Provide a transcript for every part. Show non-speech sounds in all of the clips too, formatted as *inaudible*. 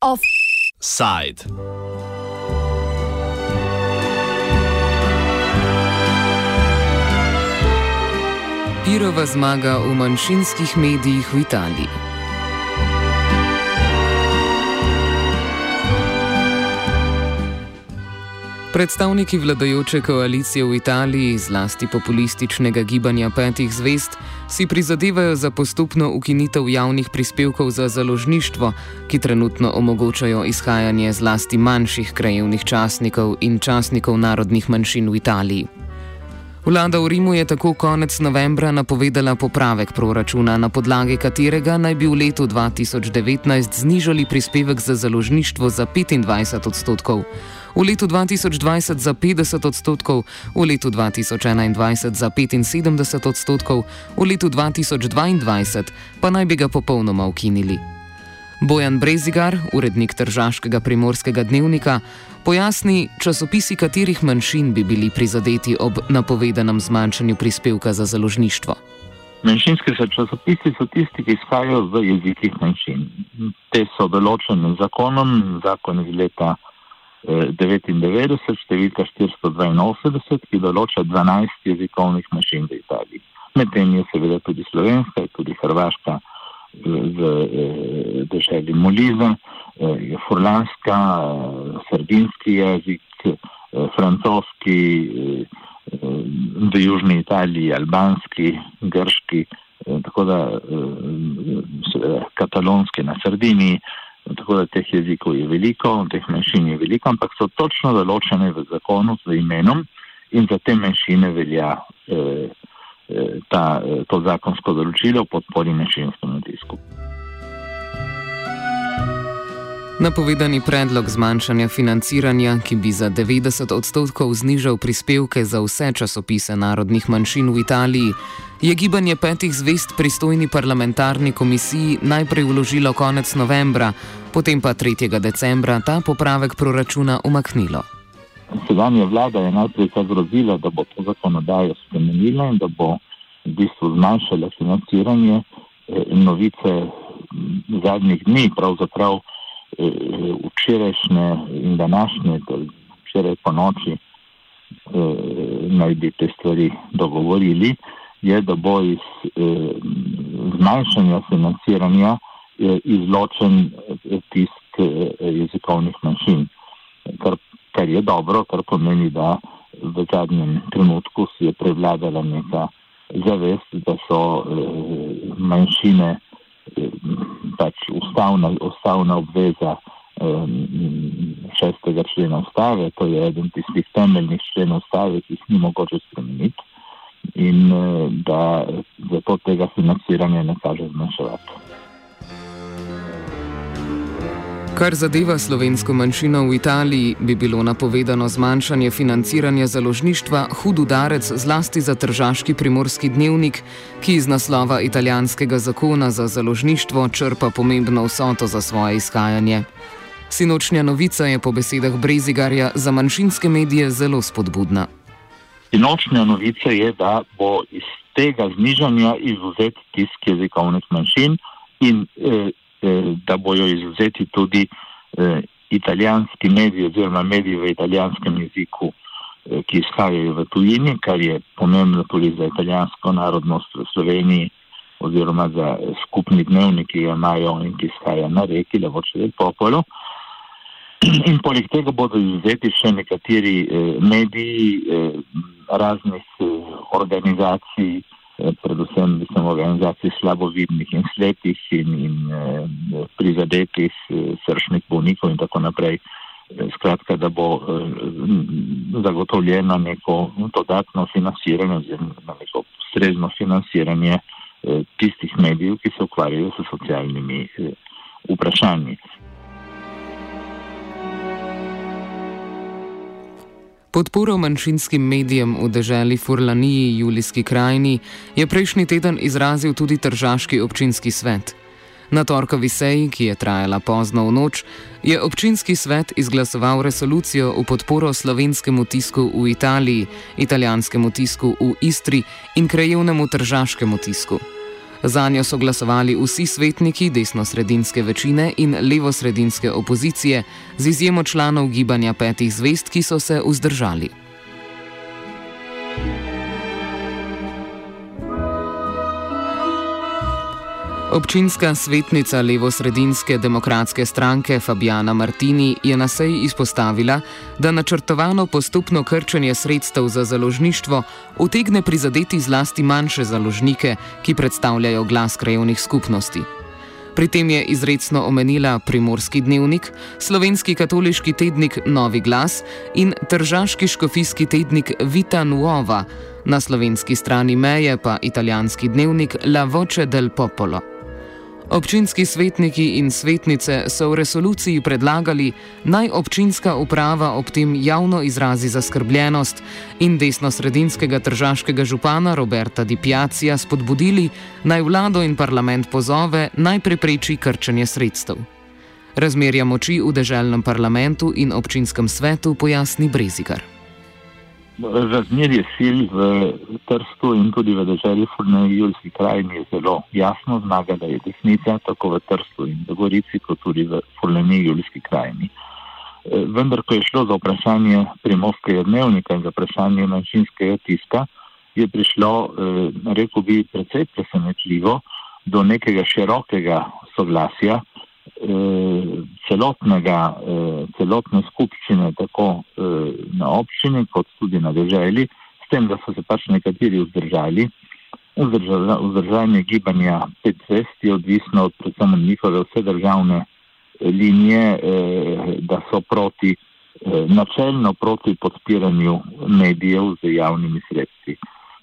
Offside. Pirova zmaga v manjšinskih medijih v Italiji. Predstavniki vladajoče koalicije v Italiji, zlasti populističnega gibanja petih zvest, si prizadevajo za postopno ukinitev javnih prispevkov za založništvo, ki trenutno omogočajo izhajanje zlasti manjših krajevnih časnikov in časnikov narodnih manjšin v Italiji. Vlada v Rimu je tako konec novembra napovedala popravek proračuna, na podlagi katerega naj bi v letu 2019 znižali prispevek za založništvo za 25 odstotkov v letu 2020 za 50 odstotkov, v letu 2021 za 75 odstotkov, v letu 2022 pa naj bi ga popolnoma ukinili. Bojan Brezigar, urednik Tržaškega primorskega dnevnika, pojasni, časopisi katerih manjšin bi bili prizadeti ob napovedanem zmanjšanju prispevka za založništvo. Manjšinski časopisi so tisti, ki izhajajo v jezikih manjšin. Te so določene zakonom, zakon iz leta 99, številka 482, ki določa 12 jezikovnih mašin v Italiji. Medtem je seveda tudi slovenska, tudi hrvaška v državi Moliza, je furlanska, sardinski jezik, francoski, v južni Italiji, albanski, grški, tako da katalonski na Sardiniji. Tako da teh jezikov je veliko, teh manjšin je veliko, ampak so točno določene v zakonu z imenom in za te manjšine velja eh, eh ta, eh, to zakonsko določilo v podpori manjšinskemu tisku. Napovedani predlog zmanjšanja financiranja, ki bi za 90 odstotkov znižal prispevke za vse časopise narodnih manjšin v Italiji, je gibanje petih zvest pristojni parlamentarni komisiji najprej vložilo konec novembra, potem pa 3. decembra ta popravek proračuna umaknilo. Sedanja vlada je najprej zagrozila, da bo to zakonodajo spremenila in da bo v bistvu zmanjšala financiranje. Eh, novice zadnjih dni pravzaprav. Eh, včerajšnje in današnje, včeraj po noči, eh, naj bi te stvari dogovorili, je, da bo iz zmanjšanja financiranja izločen tisk jezikovnih manjšin, kar, je dobro, kar pomeni, da v zadnjem trenutku si je prevladala neka zavest, da so manjšine pač ustavna, ustavna obveza šestega člena ustave, to je eden tistih temeljnih členov ustave, ki jih ni mogoče spremeniti in eh, da zato tega financiranja ne kaže zmanjševati. Kar zadeva slovensko manjšino v Italiji, bi bilo napovedano zmanjšanje financiranja založništva hud udarec zlasti za tržaški primorski dnevnik, ki iz naslova italijanskega zakona za založništvo črpa pomembno vsoto za svoje izhajanje. Sinočnja novica je po besedah Brezigarja za manjšinske medije zelo spodbudna. Sinočnja novica je, da bo iz tega znižanja izuzet tisk jezikovnih manjšin in eh, da bojo izuzeti tudi eh, italijanski mediji oziroma mediji v italijanskem jeziku, eh, ki izhajajo v tujini, kar je pomembno tudi za italijansko narodnost v Sloveniji oziroma za skupni dnevnik, ki ga imajo in ki izhaja na reki, da bo če del popolo. In poleg tega bodo izuzeti še nekateri mediji raznih organizacij, Eh, predvsem mislim, organizacij slabovidnih in slepih in, in eh, prizadetih eh, srčnih bolnikov in tako naprej. Skratka, da bo zagotovljeno neko dodatno financiranje oziroma neko ustrezno financiranje tistih medijev, ki se ukvarjajo s socialnimi vprašanji. Podporo manjšinskim medijem v deželi Furlaniji, Julijski krajini, je prejšnji teden izrazil tudi Tržaški občinski svet. Na torkovi seji, ki je trajala pozno v noč, je občinski svet izglasoval resolucijo v podporo slovenskemu tisku v Italiji, italijanskemu tisku v Istri in krajevnemu tržaškemu tisku. Za njo so glasovali vsi svetniki desno-sredinske večine in levo-sredinske opozicije, z izjemo članov gibanja petih zvest, ki so se vzdržali. Občinska svetnica levo-sredinske demokratske stranke Fabijana Martini je na seji izpostavila, da načrtovano postopno krčenje sredstev za založništvo utegne prizadeti zlasti manjše založnike, ki predstavljajo glas krajovnih skupnosti. Pri tem je izredno omenila Primorski dnevnik, slovenski katoliški tednik Novi glas in tržaški škofijski tednik Vita Nuova, na slovenski strani meje pa italijanski dnevnik La Voce del Popolo. Občinski svetniki in svetnice so v resoluciji predlagali, naj občinska uprava ob tem javno izrazi zaskrbljenost in desno-sredinskega tržaškega župana Roberta Di Piacija spodbudili, naj vlado in parlament pozove, naj prepreči krčenje sredstev. Razmerja moči v deželnem parlamentu in občinskem svetu pojasni Brezikar. Razmerje sil v Trstu in tudi v državi Furnajuljski krajini je zelo jasno, zmagala je desnica, tako v Trstu in v Gorici, kot tudi v Furnajuljski krajini. E, vendar, ko je šlo za vprašanje primorskega dnevnika in za vprašanje manjšinskega tiska, je prišlo, e, rekel bi, precej presenetljivo do nekega širokega soglasja, Eh, celotnega, eh, celotne skupščine, tako eh, na občini, kot tudi na državi, s tem, da so se pač nekateri vzdržali. Vzdržanje gibanja 5-6 je odvisno od predvsem njihove vse državne linije, da so proti, načelno proti podpiranju medijev z javnimi sredstvi.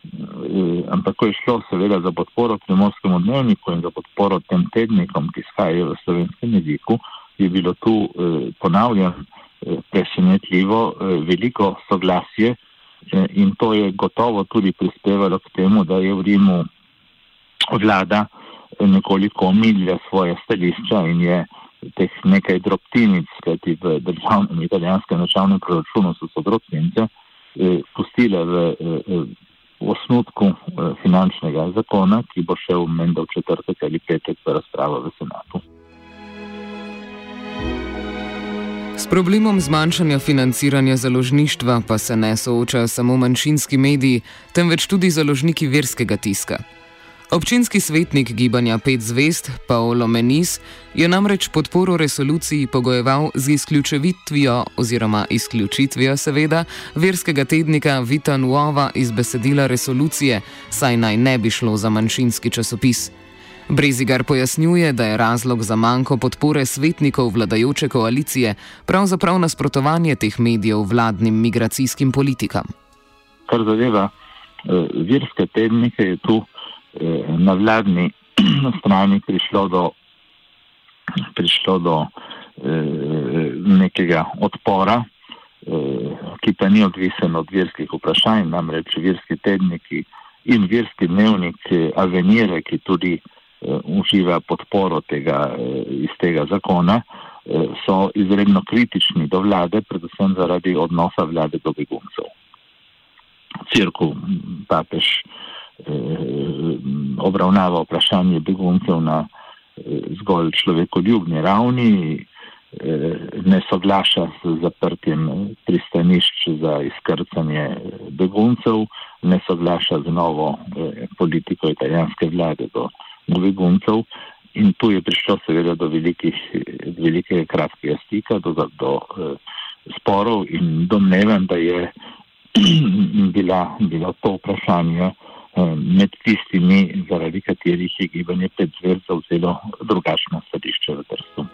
Eh, ampak ko je šlo seveda za podporo primorskemu dnevniku in za podporo tem tednikom, ki skajajo v slovenskem jeziku, je bilo tu, eh, ponavljam, eh, presenetljivo veliko soglasje in to je gotovo tudi prispevalo k temu, da je v Rimu vlada nekoliko omilila svoje stališča in je teh nekaj drobtinic, kajti v državnem italijanskem načalnem proračunu so so drobtinice, pustila v v osnutku eh, finančnega zakona, ki bo šel menda v četrtek ali petek za razpravo v senatu. S problemom zmanjšanja financiranja založništva pa se ne soočajo samo manjšinski mediji, temveč tudi založniki verskega tiska. Občinski svetnik gibanja Pet zvest, Paolo Menis, je namreč podporo resoluciji pogojeval z izključitvijo, oziroma izključitvijo, seveda, verskega tednika Vita Nuova iz besedila resolucije, saj naj ne bi šlo za manjšinski časopis. Brezigar pojasnjuje, da je razlog za manjko podpore svetnikov vladajoče koalicije pravzaprav nasprotovanje teh medijev vladnim migracijskim politikam. Kar zadeva eh, verske tednike, je tu. Eh, na vladni *clears throat* strani prišlo do, prišlo do eh, nekega odpora, eh, ki pa ni odvisen od verskih vprašanj, namreč verski tedniki in verski dnevnik Avenire, ki tudi eh, uživa podporo tega, eh, iz tega zakona, eh, so izredno kritični do vlade, predvsem zaradi odnosa vlade do beguncev. Cirku, papež. Eh, obravnava vprašanje beguncev na eh, zgolj človekoljubni ravni, eh, ne soglaša s zaprtjem pristanišč za izkrcanje beguncev, ne soglaša z novo politiko italijanske vlade do beguncev. In tu je prišlo seveda do velikih, velikega kratkega stika, do, do, do sporov in domnevam, da je *clears throat* bila, bila to vprašanje Eh, med tistimi, zaradi katerih je gibanje pred zverzom vzelo drugačno stališče v Trstu.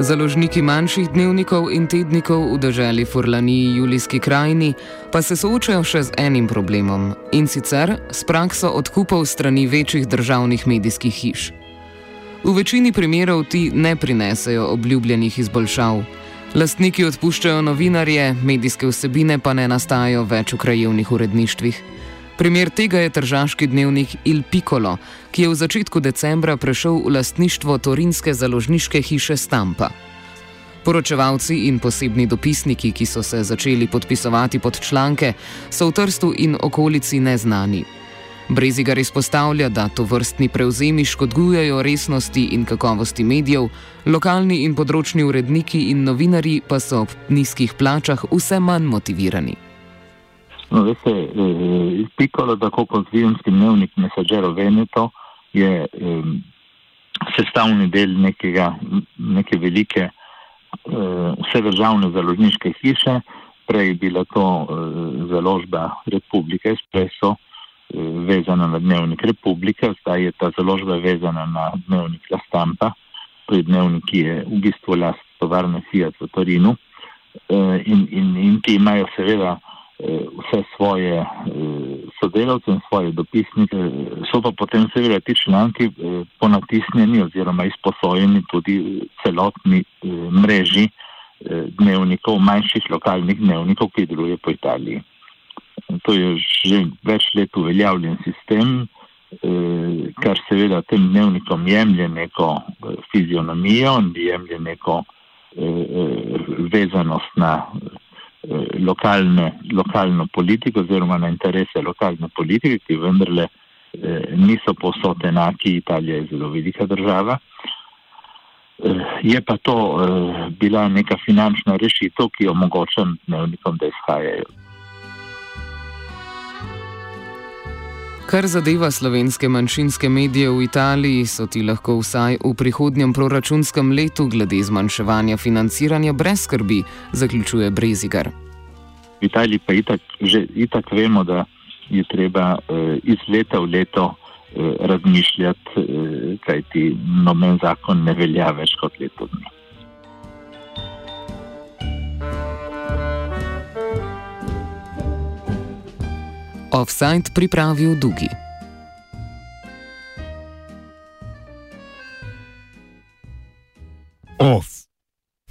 Založniki manjših dnevnikov in tednikov v državi Furlani, Julijski krajini, pa se soočajo še z enim problemom in sicer s prakso odkupov strani večjih državnih medijskih hiš. V večini primerov ti ne prinesejo obljubljenih izboljšav. Lastniki odpuščajo novinarje, medijske vsebine pa ne nastajajo več v krajevnih uredništvih. Primer tega je tržaški dnevnik Il Piccolo, ki je v začetku decembra prešel v lastništvo torinske založniške hiše Stampa. Poročevalci in posebni dopisniki, ki so se začeli podpisovati pod članke, so v Trstu in okolici neznani. Brezigar izpostavlja, da to vrstni prevzemi škodujejo resnosti in kakovosti medijev, lokalni in področni uredniki in novinari pa so ob nizkih plačah vse manj motivirani. No, veste, eh, il piccolo, tako kot filmski dnevnik Messaggero Veneto, je eh, sestavni del nekega, neke velike eh, vsedržavne založniške hiše. Prej je bila to eh, založba Republike Espresso, vezana na dnevnik Republike, zdaj je ta založba vezana na dnevnik La Stampa, to je dnevnik, ki je v bistvu last tovarne Fiat v Torinu. Eh, in, in, in ti imajo seveda vse svoje eh, sodelavce in svoje dopisnike, so pa potem seveda ti članki ponatisnjeni oziroma izposojeni tudi celotni mreži dnevnikov, manjših lokalnih dnevnikov, ki deluje po Italiji. To je že več let uveljavljen sistem, kar seveda tem dnevnikom jemlje neko fizionomijo, jemlje neko vezanost na Eh, lokalne, lokalno politiko oziroma na interese lokalne politike, ki vendarle eh, niso posod enaki. Italija je zelo velika država. Eh, je pa to eh, bila neka finančna rešitev, ki omogoča dnevnikom, da izhajajo. Kar zadeva slovenske manjšinske medije v Italiji, so ti lahko vsaj v prihodnjem proračunskem letu glede zmanjševanja financiranja brez skrbi, zaključuje Brezigar. V Italiji pa itak, že itak vemo, da je treba eh, iz leta v leto eh, razmišljati, eh, kajti noben zakon ne velja več kot leto dni. Offside pripravil Dugi. Off.